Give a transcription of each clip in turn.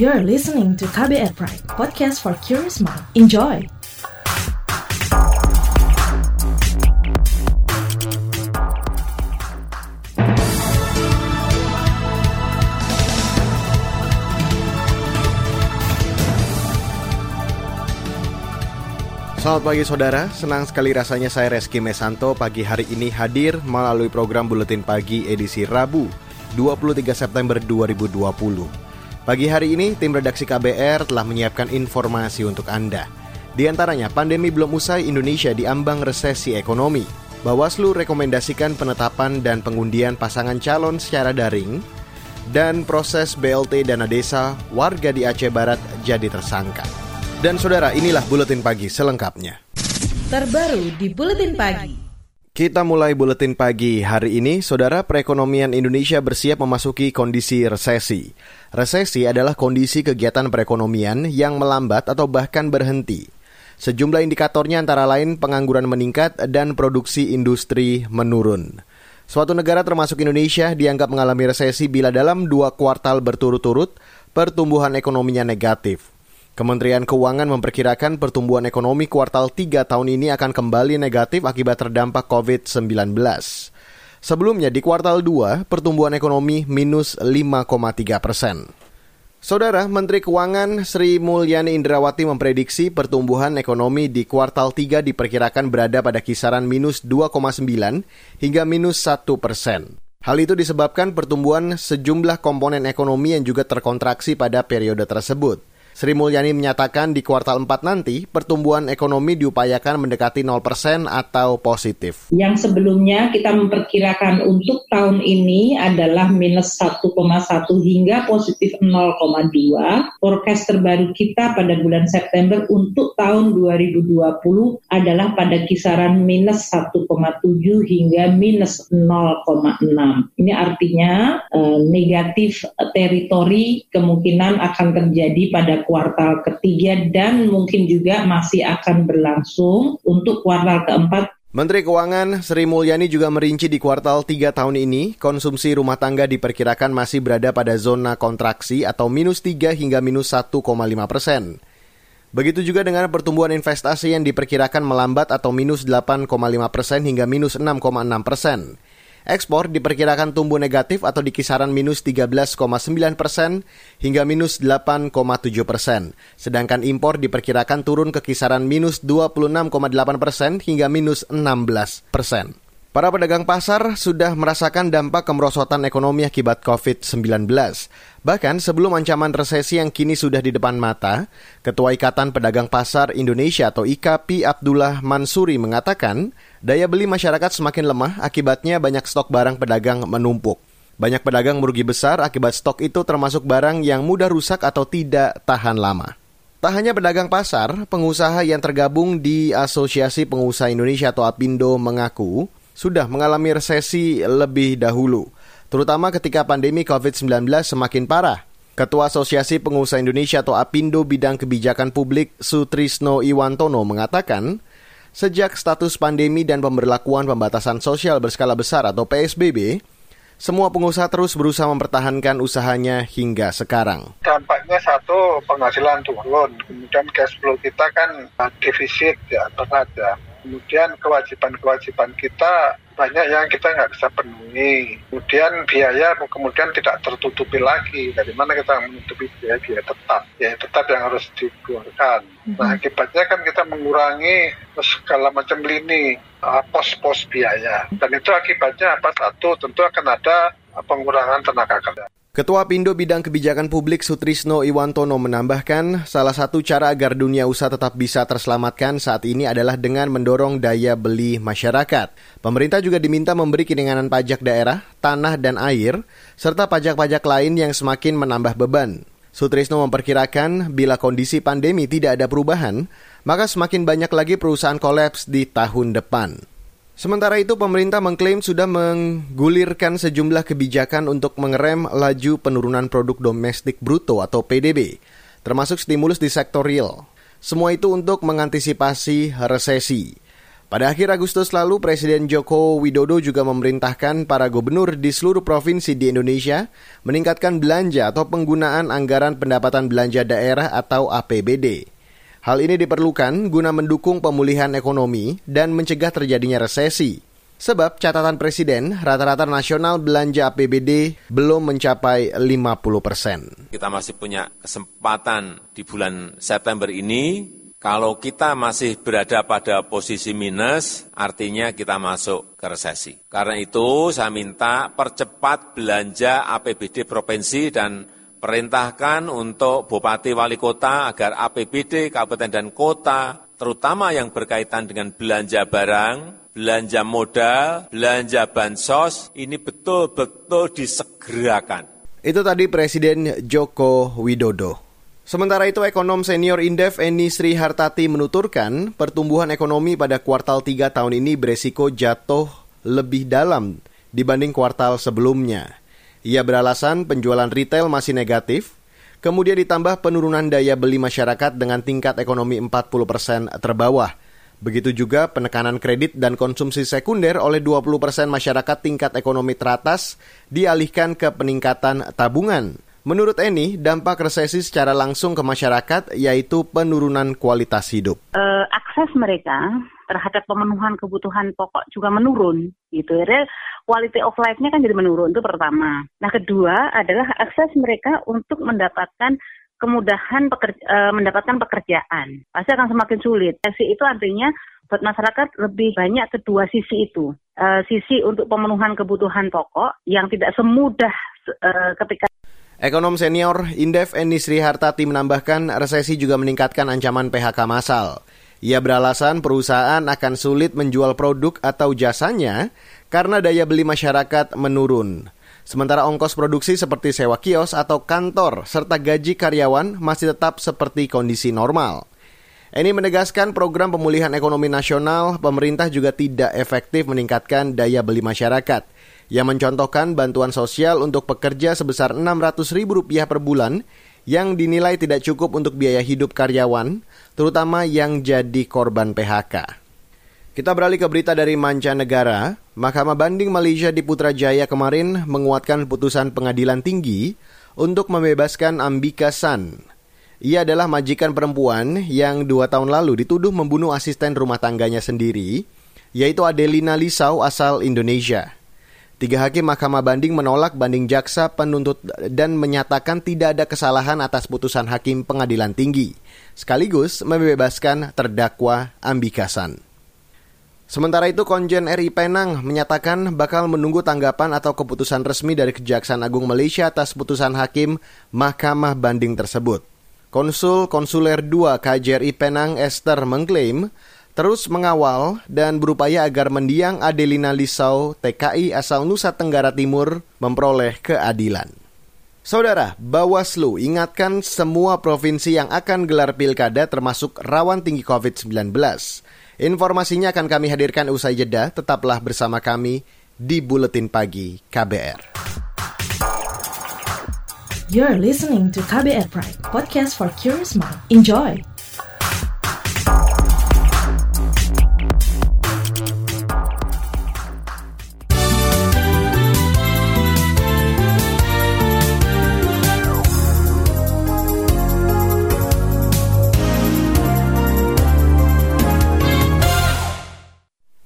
You're listening to KBR Pride, podcast for curious mind. Enjoy! Selamat pagi saudara, senang sekali rasanya saya Reski Mesanto pagi hari ini hadir melalui program Buletin Pagi edisi Rabu 23 September 2020. Pagi hari ini tim redaksi KBR telah menyiapkan informasi untuk Anda. Di antaranya pandemi belum usai Indonesia diambang resesi ekonomi. Bawaslu rekomendasikan penetapan dan pengundian pasangan calon secara daring dan proses BLT dana desa warga di Aceh Barat jadi tersangka. Dan saudara, inilah Buletin Pagi selengkapnya. Terbaru di Buletin Pagi. Kita mulai Buletin Pagi hari ini, saudara perekonomian Indonesia bersiap memasuki kondisi resesi. Resesi adalah kondisi kegiatan perekonomian yang melambat atau bahkan berhenti. Sejumlah indikatornya antara lain pengangguran meningkat dan produksi industri menurun. Suatu negara termasuk Indonesia dianggap mengalami resesi bila dalam dua kuartal berturut-turut pertumbuhan ekonominya negatif. Kementerian Keuangan memperkirakan pertumbuhan ekonomi kuartal 3 tahun ini akan kembali negatif akibat terdampak COVID-19. Sebelumnya di kuartal 2, pertumbuhan ekonomi minus 5,3 persen. Saudara Menteri Keuangan Sri Mulyani Indrawati memprediksi pertumbuhan ekonomi di kuartal 3 diperkirakan berada pada kisaran minus 2,9 hingga minus 1 persen. Hal itu disebabkan pertumbuhan sejumlah komponen ekonomi yang juga terkontraksi pada periode tersebut. Sri Mulyani menyatakan di kuartal 4 nanti pertumbuhan ekonomi diupayakan mendekati 0% atau positif. Yang sebelumnya kita memperkirakan untuk tahun ini adalah minus 1,1 hingga positif 0,2. Forecast terbaru kita pada bulan September untuk tahun 2020 adalah pada kisaran minus 1,7 hingga minus 0,6. Ini artinya eh, negatif teritori kemungkinan akan terjadi pada kuartal ketiga dan mungkin juga masih akan berlangsung untuk kuartal keempat Menteri Keuangan Sri Mulyani juga merinci di kuartal 3 tahun ini, konsumsi rumah tangga diperkirakan masih berada pada zona kontraksi atau minus 3 hingga minus 1,5 persen. Begitu juga dengan pertumbuhan investasi yang diperkirakan melambat atau minus 8,5 persen hingga minus 6,6 persen. Ekspor diperkirakan tumbuh negatif atau di kisaran minus 13,9 persen hingga minus 8,7 persen. Sedangkan impor diperkirakan turun ke kisaran minus 26,8 persen hingga minus 16 persen. Para pedagang pasar sudah merasakan dampak kemerosotan ekonomi akibat COVID-19. Bahkan sebelum ancaman resesi yang kini sudah di depan mata, Ketua Ikatan Pedagang Pasar Indonesia atau IKAPI Abdullah Mansuri mengatakan, daya beli masyarakat semakin lemah akibatnya banyak stok barang pedagang menumpuk. Banyak pedagang merugi besar akibat stok itu termasuk barang yang mudah rusak atau tidak tahan lama. Tak hanya pedagang pasar, pengusaha yang tergabung di Asosiasi Pengusaha Indonesia atau APindo mengaku sudah mengalami resesi lebih dahulu, terutama ketika pandemi COVID-19 semakin parah. Ketua Asosiasi Pengusaha Indonesia atau APindo Bidang Kebijakan Publik Sutrisno Iwantono mengatakan, sejak status pandemi dan pemberlakuan pembatasan sosial berskala besar atau PSBB, semua pengusaha terus berusaha mempertahankan usahanya hingga sekarang. Dampaknya satu penghasilan turun, kemudian cash flow kita kan defisit ya berat ya kemudian kewajiban-kewajiban kita banyak yang kita nggak bisa penuhi. Kemudian biaya kemudian tidak tertutupi lagi. Dari mana kita menutupi biaya-biaya tetap? Biaya tetap yang harus dikeluarkan. Mm-hmm. Nah akibatnya kan kita mengurangi segala macam lini uh, pos-pos biaya. Dan itu akibatnya apa? Satu tentu akan ada pengurangan tenaga kerja. Ketua Pindo Bidang Kebijakan Publik Sutrisno Iwantono menambahkan, salah satu cara agar dunia usaha tetap bisa terselamatkan saat ini adalah dengan mendorong daya beli masyarakat. Pemerintah juga diminta memberi keringanan pajak daerah, tanah, dan air, serta pajak-pajak lain yang semakin menambah beban. Sutrisno memperkirakan bila kondisi pandemi tidak ada perubahan, maka semakin banyak lagi perusahaan kolaps di tahun depan. Sementara itu, pemerintah mengklaim sudah menggulirkan sejumlah kebijakan untuk mengerem laju penurunan produk domestik bruto atau PDB, termasuk stimulus di sektor real. Semua itu untuk mengantisipasi resesi. Pada akhir Agustus lalu, Presiden Joko Widodo juga memerintahkan para gubernur di seluruh provinsi di Indonesia meningkatkan belanja atau penggunaan anggaran pendapatan belanja daerah atau APBD. Hal ini diperlukan guna mendukung pemulihan ekonomi dan mencegah terjadinya resesi. Sebab catatan Presiden, rata-rata nasional belanja APBD belum mencapai 50 persen. Kita masih punya kesempatan di bulan September ini kalau kita masih berada pada posisi minus, artinya kita masuk ke resesi. Karena itu saya minta percepat belanja APBD provinsi dan perintahkan untuk Bupati Wali Kota agar APBD kabupaten dan kota, terutama yang berkaitan dengan belanja barang, belanja modal, belanja bansos, ini betul-betul disegerakan. Itu tadi Presiden Joko Widodo. Sementara itu, ekonom senior Indef Eni Sri Hartati menuturkan pertumbuhan ekonomi pada kuartal 3 tahun ini beresiko jatuh lebih dalam dibanding kuartal sebelumnya. Ia beralasan penjualan retail masih negatif, kemudian ditambah penurunan daya beli masyarakat dengan tingkat ekonomi 40 persen terbawah. Begitu juga penekanan kredit dan konsumsi sekunder oleh 20 persen masyarakat tingkat ekonomi teratas dialihkan ke peningkatan tabungan. Menurut Eni, dampak resesi secara langsung ke masyarakat yaitu penurunan kualitas hidup. Uh, akses mereka terhadap pemenuhan kebutuhan pokok juga menurun, gitu. Jadi quality of life-nya kan jadi menurun itu pertama. Nah kedua adalah akses mereka untuk mendapatkan kemudahan pekerja, uh, mendapatkan pekerjaan pasti akan semakin sulit. Resesi itu artinya buat masyarakat lebih banyak kedua sisi itu. Uh, sisi untuk pemenuhan kebutuhan pokok yang tidak semudah uh, ketika Ekonom senior Indef Eni Sri Hartati menambahkan resesi juga meningkatkan ancaman PHK massal. Ia beralasan perusahaan akan sulit menjual produk atau jasanya karena daya beli masyarakat menurun. Sementara ongkos produksi seperti sewa kios atau kantor serta gaji karyawan masih tetap seperti kondisi normal. Eni menegaskan program pemulihan ekonomi nasional pemerintah juga tidak efektif meningkatkan daya beli masyarakat – yang mencontohkan bantuan sosial untuk pekerja sebesar Rp600.000 per bulan yang dinilai tidak cukup untuk biaya hidup karyawan, terutama yang jadi korban PHK. Kita beralih ke berita dari mancanegara. Mahkamah Banding Malaysia di Putrajaya kemarin menguatkan putusan pengadilan tinggi untuk membebaskan Ambika San. Ia adalah majikan perempuan yang dua tahun lalu dituduh membunuh asisten rumah tangganya sendiri, yaitu Adelina Lisau asal Indonesia. Tiga hakim Mahkamah Banding menolak banding jaksa penuntut dan menyatakan tidak ada kesalahan atas putusan hakim pengadilan tinggi, sekaligus membebaskan terdakwa Ambikasan. Sementara itu, Konjen RI Penang menyatakan bakal menunggu tanggapan atau keputusan resmi dari Kejaksaan Agung Malaysia atas putusan hakim Mahkamah Banding tersebut. Konsul Konsuler 2 KJRI Penang Esther mengklaim terus mengawal dan berupaya agar mendiang Adelina Lisau TKI asal Nusa Tenggara Timur memperoleh keadilan. Saudara, Bawaslu ingatkan semua provinsi yang akan gelar pilkada termasuk rawan tinggi COVID-19. Informasinya akan kami hadirkan usai jeda, tetaplah bersama kami di Buletin Pagi KBR. You're listening to KBR Pride, podcast for curious mind. Enjoy!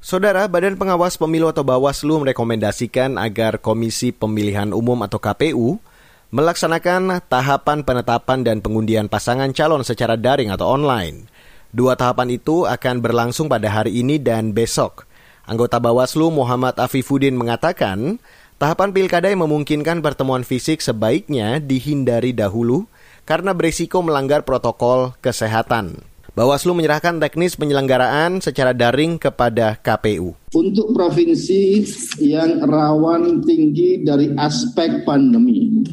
Saudara, Badan Pengawas Pemilu atau Bawaslu merekomendasikan agar Komisi Pemilihan Umum atau KPU melaksanakan tahapan penetapan dan pengundian pasangan calon secara daring atau online. Dua tahapan itu akan berlangsung pada hari ini dan besok. Anggota Bawaslu Muhammad Afifuddin mengatakan, tahapan pilkada yang memungkinkan pertemuan fisik sebaiknya dihindari dahulu karena berisiko melanggar protokol kesehatan. Bawaslu menyerahkan teknis penyelenggaraan secara daring kepada KPU. Untuk provinsi yang rawan tinggi dari aspek pandemi,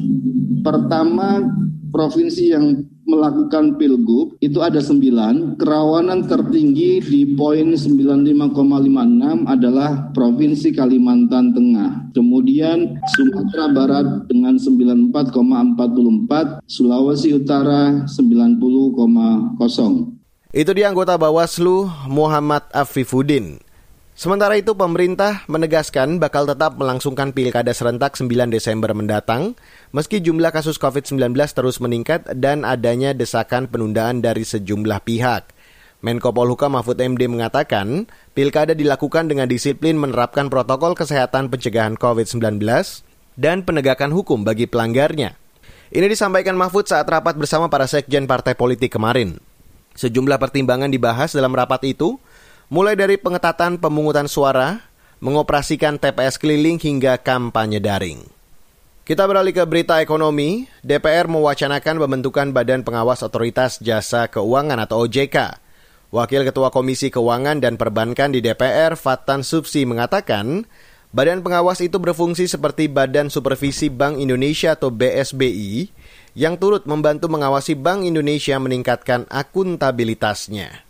pertama provinsi yang melakukan pilgub itu ada sembilan. Kerawanan tertinggi di poin 95,56 adalah Provinsi Kalimantan Tengah. Kemudian Sumatera Barat dengan 94,44, Sulawesi Utara 90,0. Itu dia anggota Bawaslu Muhammad Afifuddin. Sementara itu pemerintah menegaskan bakal tetap melangsungkan pilkada serentak 9 Desember mendatang meski jumlah kasus COVID-19 terus meningkat dan adanya desakan penundaan dari sejumlah pihak. Menko Polhukam Mahfud MD mengatakan, pilkada dilakukan dengan disiplin menerapkan protokol kesehatan pencegahan COVID-19 dan penegakan hukum bagi pelanggarnya. Ini disampaikan Mahfud saat rapat bersama para sekjen partai politik kemarin. Sejumlah pertimbangan dibahas dalam rapat itu, mulai dari pengetatan pemungutan suara, mengoperasikan TPS keliling hingga kampanye daring. Kita beralih ke berita ekonomi. DPR mewacanakan pembentukan Badan Pengawas Otoritas Jasa Keuangan atau OJK. Wakil Ketua Komisi Keuangan dan Perbankan di DPR, Fatan Subsi, mengatakan Badan pengawas itu berfungsi seperti Badan Supervisi Bank Indonesia atau BSBI yang turut membantu mengawasi Bank Indonesia meningkatkan akuntabilitasnya.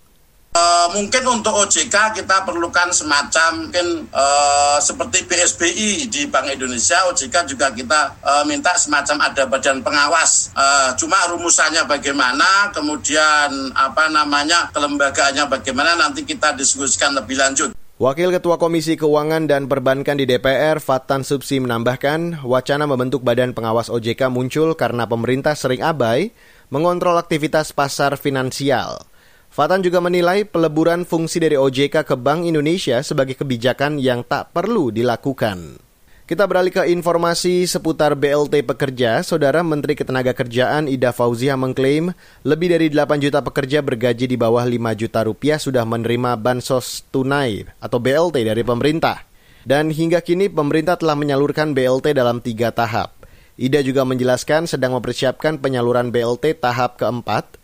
Uh, mungkin untuk OJK kita perlukan semacam mungkin uh, seperti BSBI di Bank Indonesia, OJK juga kita uh, minta semacam ada badan pengawas. Uh, cuma rumusannya bagaimana, kemudian apa namanya kelembagaannya bagaimana nanti kita diskusikan lebih lanjut. Wakil Ketua Komisi Keuangan dan Perbankan di DPR, Fatan Subsi menambahkan, wacana membentuk Badan Pengawas OJK muncul karena pemerintah sering abai mengontrol aktivitas pasar finansial. Fatan juga menilai peleburan fungsi dari OJK ke Bank Indonesia sebagai kebijakan yang tak perlu dilakukan. Kita beralih ke informasi seputar BLT pekerja. Saudara Menteri Ketenagakerjaan Ida Fauzia mengklaim lebih dari 8 juta pekerja bergaji di bawah 5 juta rupiah sudah menerima bansos tunai atau BLT dari pemerintah. Dan hingga kini pemerintah telah menyalurkan BLT dalam tiga tahap. Ida juga menjelaskan sedang mempersiapkan penyaluran BLT tahap keempat.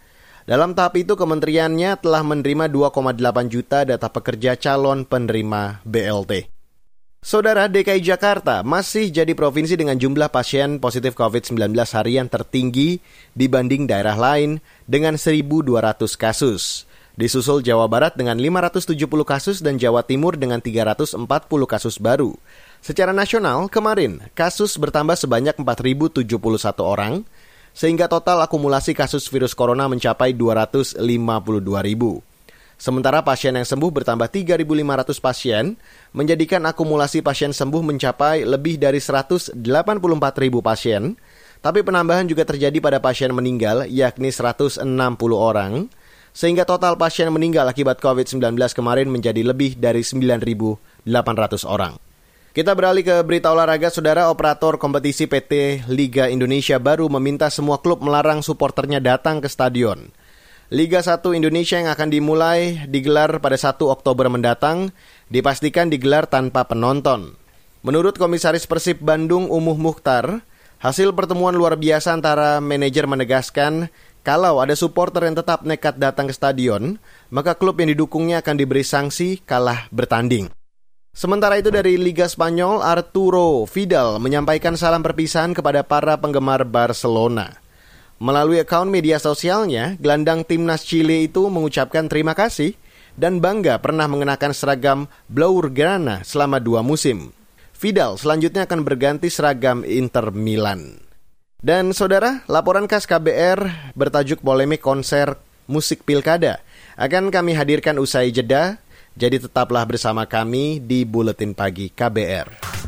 Dalam tahap itu kementeriannya telah menerima 2,8 juta data pekerja calon penerima BLT. Saudara DKI Jakarta masih jadi provinsi dengan jumlah pasien positif COVID-19 harian tertinggi dibanding daerah lain dengan 1.200 kasus. Disusul Jawa Barat dengan 570 kasus dan Jawa Timur dengan 340 kasus baru. Secara nasional, kemarin kasus bertambah sebanyak 4.071 orang, sehingga total akumulasi kasus virus corona mencapai 252 ribu. Sementara pasien yang sembuh bertambah 3.500 pasien, menjadikan akumulasi pasien sembuh mencapai lebih dari 184.000 pasien, tapi penambahan juga terjadi pada pasien meninggal, yakni 160 orang, sehingga total pasien meninggal akibat COVID-19 kemarin menjadi lebih dari 9.800 orang. Kita beralih ke berita olahraga, saudara operator kompetisi PT Liga Indonesia baru meminta semua klub melarang supporternya datang ke stadion. Liga 1 Indonesia yang akan dimulai digelar pada 1 Oktober mendatang dipastikan digelar tanpa penonton. Menurut Komisaris Persib Bandung Umuh Mukhtar, hasil pertemuan luar biasa antara manajer menegaskan kalau ada supporter yang tetap nekat datang ke stadion, maka klub yang didukungnya akan diberi sanksi kalah bertanding. Sementara itu dari Liga Spanyol, Arturo Vidal menyampaikan salam perpisahan kepada para penggemar Barcelona. Melalui akun media sosialnya, gelandang timnas Chile itu mengucapkan terima kasih dan bangga pernah mengenakan seragam Blaugrana selama dua musim. Vidal selanjutnya akan berganti seragam Inter Milan. Dan saudara, laporan khas KBR bertajuk polemik konser musik pilkada akan kami hadirkan usai jeda, jadi tetaplah bersama kami di Buletin Pagi KBR.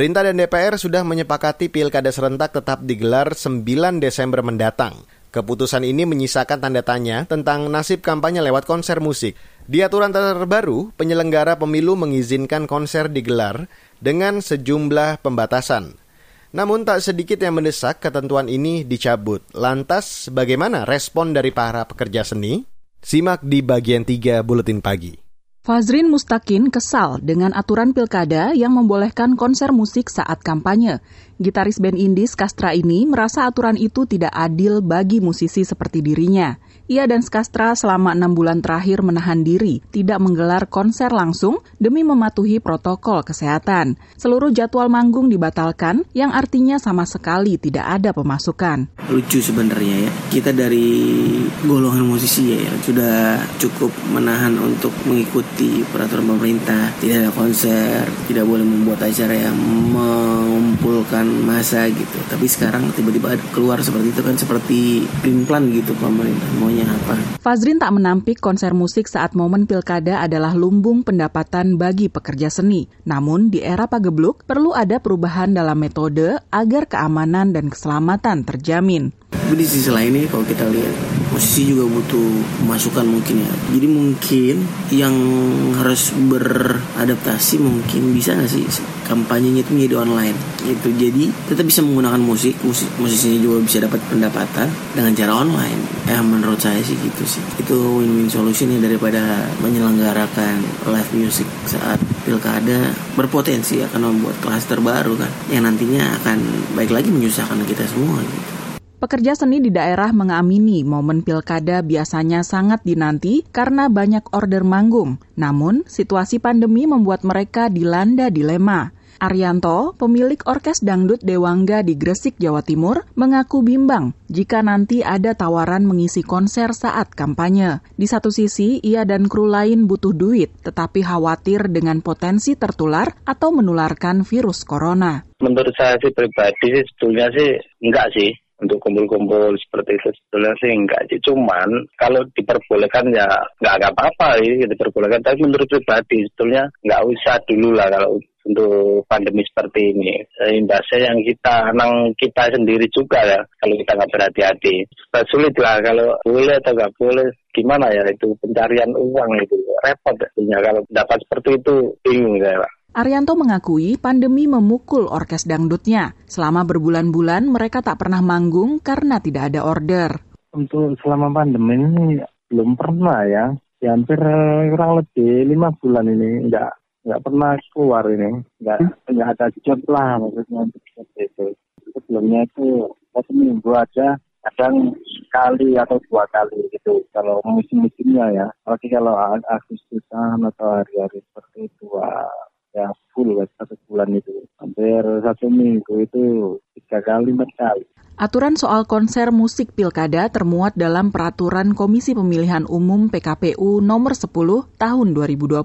Pemerintah dan DPR sudah menyepakati pilkada serentak tetap digelar 9 Desember mendatang. Keputusan ini menyisakan tanda tanya tentang nasib kampanye lewat konser musik. Di aturan terbaru, penyelenggara pemilu mengizinkan konser digelar dengan sejumlah pembatasan. Namun tak sedikit yang mendesak ketentuan ini dicabut. Lantas bagaimana respon dari para pekerja seni? Simak di bagian 3 Buletin Pagi. Fazrin Mustakin kesal dengan aturan pilkada yang membolehkan konser musik saat kampanye. Gitaris band indie Skastra ini merasa aturan itu tidak adil bagi musisi seperti dirinya. Ia dan Skastra selama enam bulan terakhir menahan diri, tidak menggelar konser langsung demi mematuhi protokol kesehatan. Seluruh jadwal manggung dibatalkan, yang artinya sama sekali tidak ada pemasukan. Lucu sebenarnya ya, kita dari golongan musisi ya, sudah cukup menahan untuk mengikuti peraturan pemerintah. Tidak ada konser, tidak boleh membuat acara yang mengumpulkan masa gitu. Tapi sekarang tiba-tiba keluar seperti itu kan seperti plan gitu pemerintah maunya apa. Fazrin tak menampik konser musik saat momen pilkada adalah lumbung pendapatan bagi pekerja seni. Namun di era pagebluk perlu ada perubahan dalam metode agar keamanan dan keselamatan terjamin. Tapi di sisi lain nih kalau kita lihat musisi juga butuh masukan mungkin ya. Jadi mungkin yang harus beradaptasi mungkin bisa nggak sih kampanyenya itu menjadi online gitu. Jadi tetap bisa menggunakan musik, musik musisinya juga bisa dapat pendapatan dengan cara online. Ya menurut saya sih gitu sih. Itu win-win solution ya daripada menyelenggarakan live music saat pilkada berpotensi akan membuat klaster baru kan yang nantinya akan baik lagi menyusahkan kita semua gitu. Pekerja seni di daerah mengamini momen pilkada biasanya sangat dinanti karena banyak order manggung. Namun, situasi pandemi membuat mereka dilanda dilema. Arianto, pemilik Orkes Dangdut Dewangga di Gresik, Jawa Timur, mengaku bimbang jika nanti ada tawaran mengisi konser saat kampanye. Di satu sisi, ia dan kru lain butuh duit, tetapi khawatir dengan potensi tertular atau menularkan virus corona. Menurut saya sih pribadi sih sebetulnya sih enggak sih untuk kumpul-kumpul seperti itu. Sebetulnya sih enggak sih. Cuman kalau diperbolehkan ya nggak apa-apa ya diperbolehkan. Tapi menurut pribadi sebetulnya nggak usah dulu lah kalau untuk pandemi seperti ini. Imbasnya yang kita nang kita sendiri juga ya kalau kita nggak berhati-hati. Sulit lah kalau boleh atau nggak boleh gimana ya itu pencarian uang itu? Repot ya kalau dapat seperti itu bingung saya pak Arianto mengakui pandemi memukul orkes dangdutnya. Selama berbulan-bulan mereka tak pernah manggung karena tidak ada order. Untuk selama pandemi ini belum pernah ya. ya hampir eh, kurang lebih lima bulan ini nggak nggak pernah keluar ini nggak nggak ada job lah maksudnya seperti itu sebelumnya itu satu minggu aja kadang sekali atau dua kali gitu kalau musim-musimnya ya apalagi kalau Agustusan atau hari-hari seperti itu ya full satu bulan itu hampir satu minggu itu tiga kali empat kali Aturan soal konser musik pilkada termuat dalam Peraturan Komisi Pemilihan Umum PKPU Nomor 10 Tahun 2020.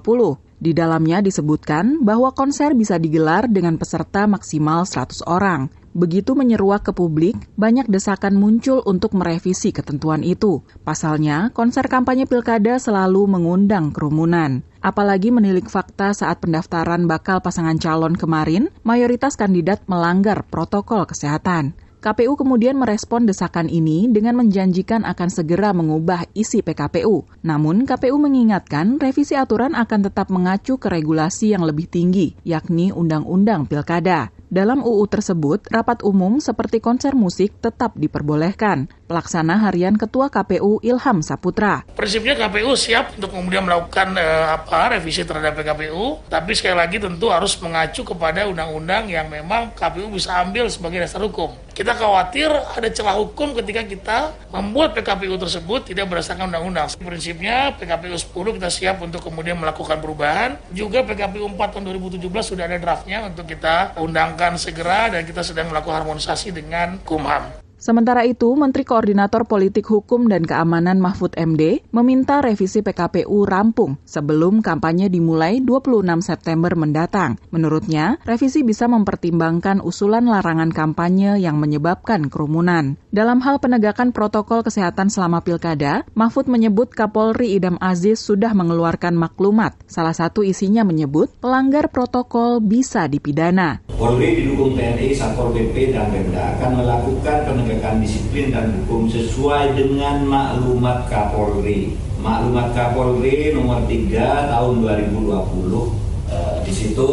Di dalamnya disebutkan bahwa konser bisa digelar dengan peserta maksimal 100 orang. Begitu menyeruak ke publik, banyak desakan muncul untuk merevisi ketentuan itu. Pasalnya, konser kampanye pilkada selalu mengundang kerumunan. Apalagi menilik fakta saat pendaftaran bakal pasangan calon kemarin, mayoritas kandidat melanggar protokol kesehatan. KPU kemudian merespon desakan ini dengan menjanjikan akan segera mengubah isi PKPU. Namun, KPU mengingatkan revisi aturan akan tetap mengacu ke regulasi yang lebih tinggi, yakni Undang-Undang Pilkada. Dalam UU tersebut, rapat umum seperti konser musik tetap diperbolehkan. Pelaksana harian Ketua KPU Ilham Saputra. Prinsipnya KPU siap untuk kemudian melakukan eh, apa revisi terhadap PKPU, tapi sekali lagi tentu harus mengacu kepada undang-undang yang memang KPU bisa ambil sebagai dasar hukum. Kita khawatir ada celah hukum ketika kita membuat PKPU tersebut tidak berdasarkan undang-undang. Prinsipnya PKPU 10 kita siap untuk kemudian melakukan perubahan. Juga PKPU 4 tahun 2017 sudah ada draftnya untuk kita undang akan segera dan kita sedang melakukan harmonisasi dengan Kumham. Sementara itu, Menteri Koordinator Politik Hukum dan Keamanan Mahfud MD meminta revisi PKPU rampung sebelum kampanye dimulai 26 September mendatang. Menurutnya, revisi bisa mempertimbangkan usulan larangan kampanye yang menyebabkan kerumunan. Dalam hal penegakan protokol kesehatan selama pilkada, Mahfud menyebut Kapolri Idam Aziz sudah mengeluarkan maklumat. Salah satu isinya menyebut pelanggar protokol bisa dipidana. Polri didukung TNI, Satpol PP, dan Pemda akan melakukan penegakan disiplin dan hukum sesuai dengan maklumat Kapolri. Maklumat Kapolri nomor 3 tahun 2020 eh, di situ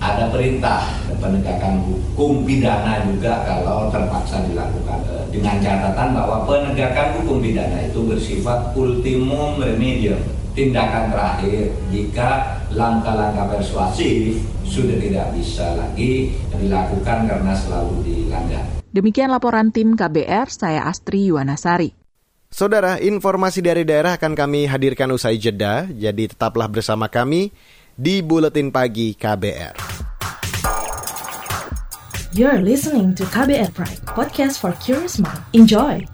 ada perintah penegakan hukum pidana juga kalau terpaksa dilakukan eh, dengan catatan bahwa penegakan hukum pidana itu bersifat ultimum remedium tindakan terakhir jika langkah-langkah persuasif sudah tidak bisa lagi dilakukan karena selalu dilanggar. Demikian laporan tim KBR, saya Astri Yuwanasari. Saudara, informasi dari daerah akan kami hadirkan usai jeda, jadi tetaplah bersama kami di Buletin Pagi KBR. You're listening to KBR Pride, podcast for curious mind. Enjoy!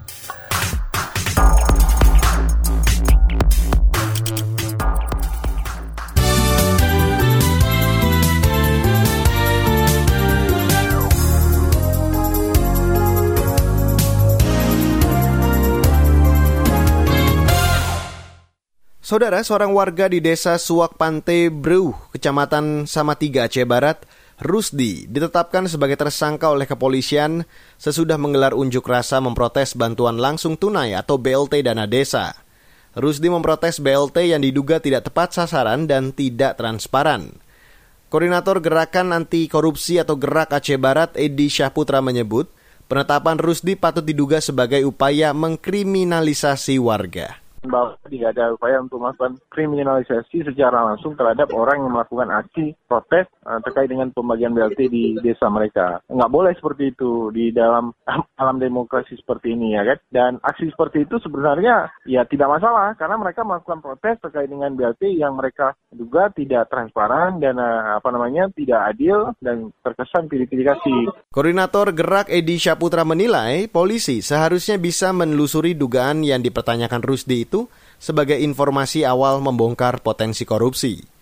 Saudara, seorang warga di desa Suak Pante Breu, kecamatan Samatiga, Aceh Barat, Rusdi, ditetapkan sebagai tersangka oleh kepolisian sesudah menggelar unjuk rasa memprotes bantuan langsung tunai atau BLT dana desa. Rusdi memprotes BLT yang diduga tidak tepat sasaran dan tidak transparan. Koordinator Gerakan Anti Korupsi atau Gerak Aceh Barat, Edi Syahputra menyebut, penetapan Rusdi patut diduga sebagai upaya mengkriminalisasi warga bahwa tidak ada upaya untuk melakukan kriminalisasi secara langsung terhadap orang yang melakukan aksi protes terkait dengan pembagian BLT di desa mereka. Nggak boleh seperti itu di dalam alam demokrasi seperti ini ya kan. Dan aksi seperti itu sebenarnya ya tidak masalah karena mereka melakukan protes terkait dengan BLT yang mereka juga tidak transparan dan uh, apa namanya tidak adil dan terkesan kasih. Koordinator Gerak Edi Syaputra menilai polisi seharusnya bisa menelusuri dugaan yang dipertanyakan Rusdi itu sebagai informasi awal membongkar potensi korupsi.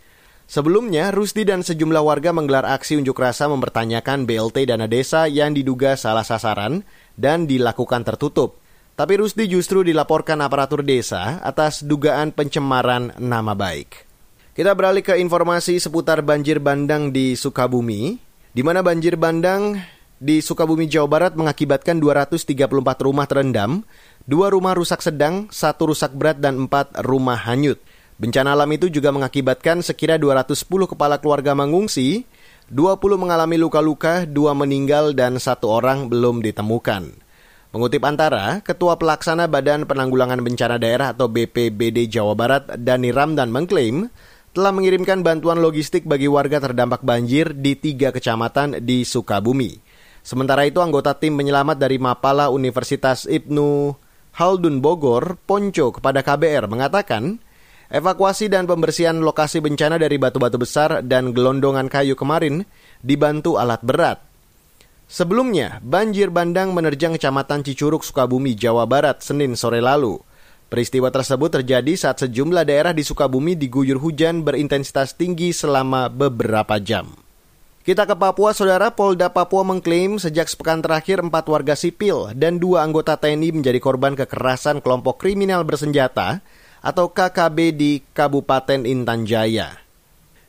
Sebelumnya, Rusdi dan sejumlah warga menggelar aksi unjuk rasa mempertanyakan BLT dana desa yang diduga salah sasaran dan dilakukan tertutup. Tapi Rusdi justru dilaporkan aparatur desa atas dugaan pencemaran nama baik. Kita beralih ke informasi seputar banjir bandang di Sukabumi, di mana banjir bandang di Sukabumi, Jawa Barat mengakibatkan 234 rumah terendam, dua rumah rusak sedang, satu rusak berat, dan empat rumah hanyut. Bencana alam itu juga mengakibatkan sekira 210 kepala keluarga mengungsi, 20 mengalami luka-luka, dua meninggal, dan satu orang belum ditemukan. Mengutip antara, Ketua Pelaksana Badan Penanggulangan Bencana Daerah atau BPBD Jawa Barat, Dani Ramdan mengklaim, telah mengirimkan bantuan logistik bagi warga terdampak banjir di tiga kecamatan di Sukabumi. Sementara itu anggota tim penyelamat dari Mapala Universitas Ibnu Haldun Bogor, Ponco kepada KBR mengatakan, evakuasi dan pembersihan lokasi bencana dari batu-batu besar dan gelondongan kayu kemarin dibantu alat berat. Sebelumnya, banjir bandang menerjang Kecamatan Cicuruk, Sukabumi, Jawa Barat, Senin sore lalu. Peristiwa tersebut terjadi saat sejumlah daerah di Sukabumi diguyur hujan berintensitas tinggi selama beberapa jam. Kita ke Papua, Saudara. Polda Papua mengklaim sejak sepekan terakhir empat warga sipil dan dua anggota TNI menjadi korban kekerasan kelompok kriminal bersenjata atau KKB di Kabupaten Intan Jaya.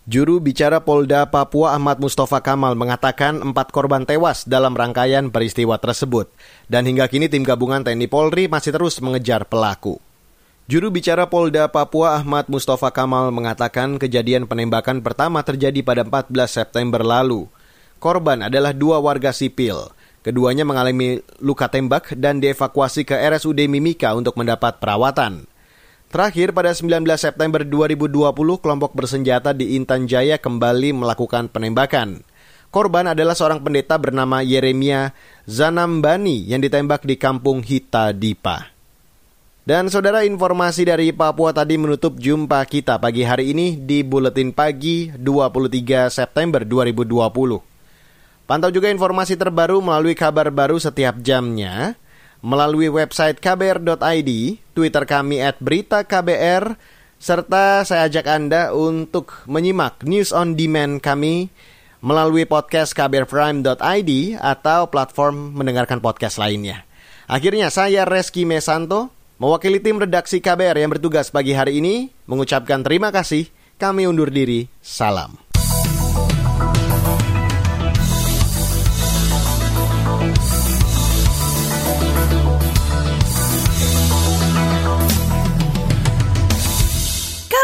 Juru bicara Polda Papua Ahmad Mustafa Kamal mengatakan empat korban tewas dalam rangkaian peristiwa tersebut. Dan hingga kini tim gabungan TNI Polri masih terus mengejar pelaku. Juru bicara Polda Papua Ahmad Mustafa Kamal mengatakan kejadian penembakan pertama terjadi pada 14 September lalu. Korban adalah dua warga sipil. Keduanya mengalami luka tembak dan dievakuasi ke RSUD Mimika untuk mendapat perawatan. Terakhir pada 19 September 2020 kelompok bersenjata di Intan Jaya kembali melakukan penembakan. Korban adalah seorang pendeta bernama Yeremia Zanambani yang ditembak di kampung Hita Dipa. Dan saudara informasi dari Papua tadi menutup jumpa kita pagi hari ini di Buletin Pagi 23 September 2020. Pantau juga informasi terbaru melalui kabar baru setiap jamnya, melalui website kbr.id, Twitter kami at berita KBR, serta saya ajak Anda untuk menyimak news on demand kami melalui podcast kbrprime.id atau platform mendengarkan podcast lainnya. Akhirnya saya Reski Mesanto, Mewakili tim redaksi KBR yang bertugas pagi hari ini, mengucapkan terima kasih. Kami undur diri. Salam.